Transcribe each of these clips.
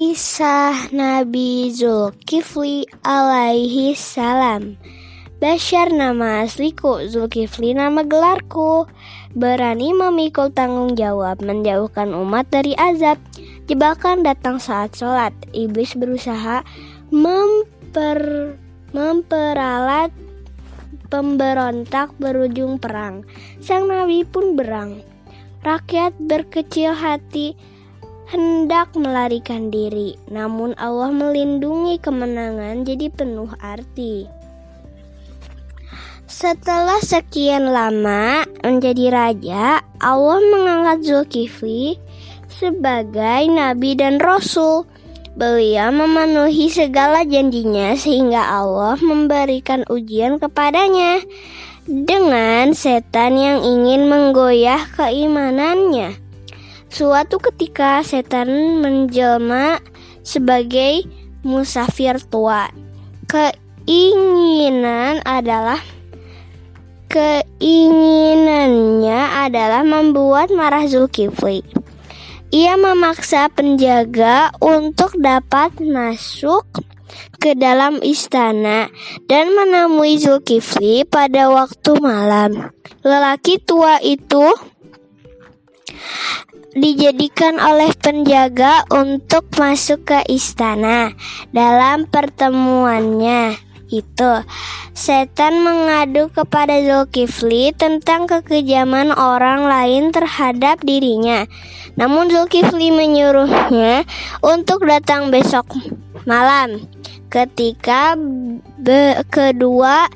Kisah Nabi Zulkifli alaihi salam. Bashar nama asliku, Zulkifli nama gelarku. Berani memikul tanggung jawab menjauhkan umat dari azab. Jebakan datang saat sholat. Iblis berusaha memper, memperalat pemberontak berujung perang. Sang Nabi pun berang. Rakyat berkecil hati hendak melarikan diri, namun Allah melindungi kemenangan jadi penuh arti. Setelah sekian lama menjadi raja, Allah mengangkat Zulkifli sebagai nabi dan rasul. Beliau memenuhi segala janjinya sehingga Allah memberikan ujian kepadanya dengan setan yang ingin menggoyah keimanannya. Suatu ketika setan menjelma sebagai musafir tua. Keinginan adalah keinginannya adalah membuat marah Zulkifli. Ia memaksa penjaga untuk dapat masuk ke dalam istana dan menemui Zulkifli pada waktu malam. Lelaki tua itu dijadikan oleh penjaga untuk masuk ke istana. Dalam pertemuannya itu, setan mengadu kepada Zulkifli tentang kekejaman orang lain terhadap dirinya. Namun Zulkifli menyuruhnya untuk datang besok malam. Ketika kedua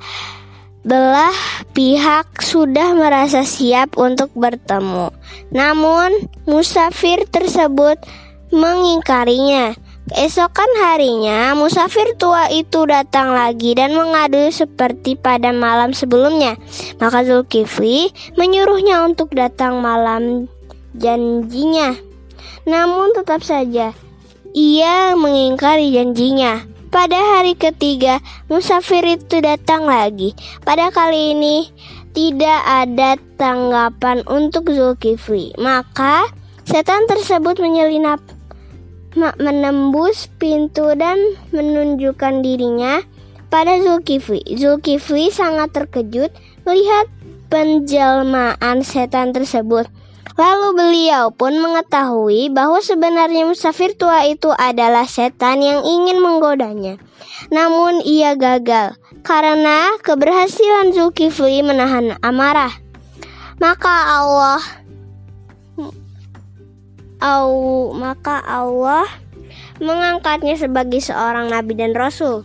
belah pihak sudah merasa siap untuk bertemu. Namun, musafir tersebut mengingkarinya. Keesokan harinya, musafir tua itu datang lagi dan mengadu seperti pada malam sebelumnya. Maka Zulkifli menyuruhnya untuk datang malam janjinya. Namun tetap saja, ia mengingkari janjinya. Pada hari ketiga, musafir itu datang lagi. Pada kali ini, tidak ada tanggapan untuk Zulkifli. Maka, setan tersebut menyelinap menembus pintu dan menunjukkan dirinya pada Zulkifli. Zulkifli sangat terkejut melihat penjelmaan setan tersebut. Lalu beliau pun mengetahui bahwa sebenarnya musafir tua itu adalah setan yang ingin menggodanya. Namun ia gagal karena keberhasilan Zulkifli menahan amarah. Maka Allah au, maka Allah mengangkatnya sebagai seorang nabi dan rasul.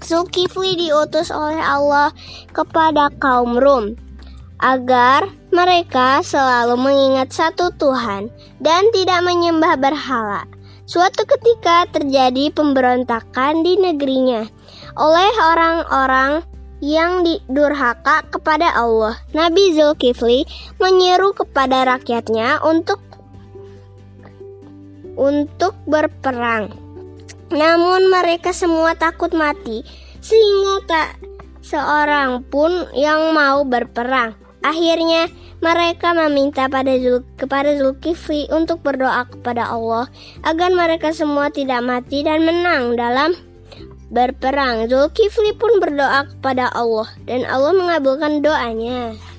Zulkifli diutus oleh Allah kepada kaum Rum agar mereka selalu mengingat satu Tuhan dan tidak menyembah berhala. Suatu ketika terjadi pemberontakan di negerinya oleh orang-orang yang didurhaka kepada Allah. Nabi Zulkifli menyeru kepada rakyatnya untuk untuk berperang. Namun mereka semua takut mati sehingga tak seorang pun yang mau berperang. Akhirnya mereka meminta pada Zul, kepada Zulkifli untuk berdoa kepada Allah agar mereka semua tidak mati dan menang dalam berperang. Zulkifli pun berdoa kepada Allah dan Allah mengabulkan doanya.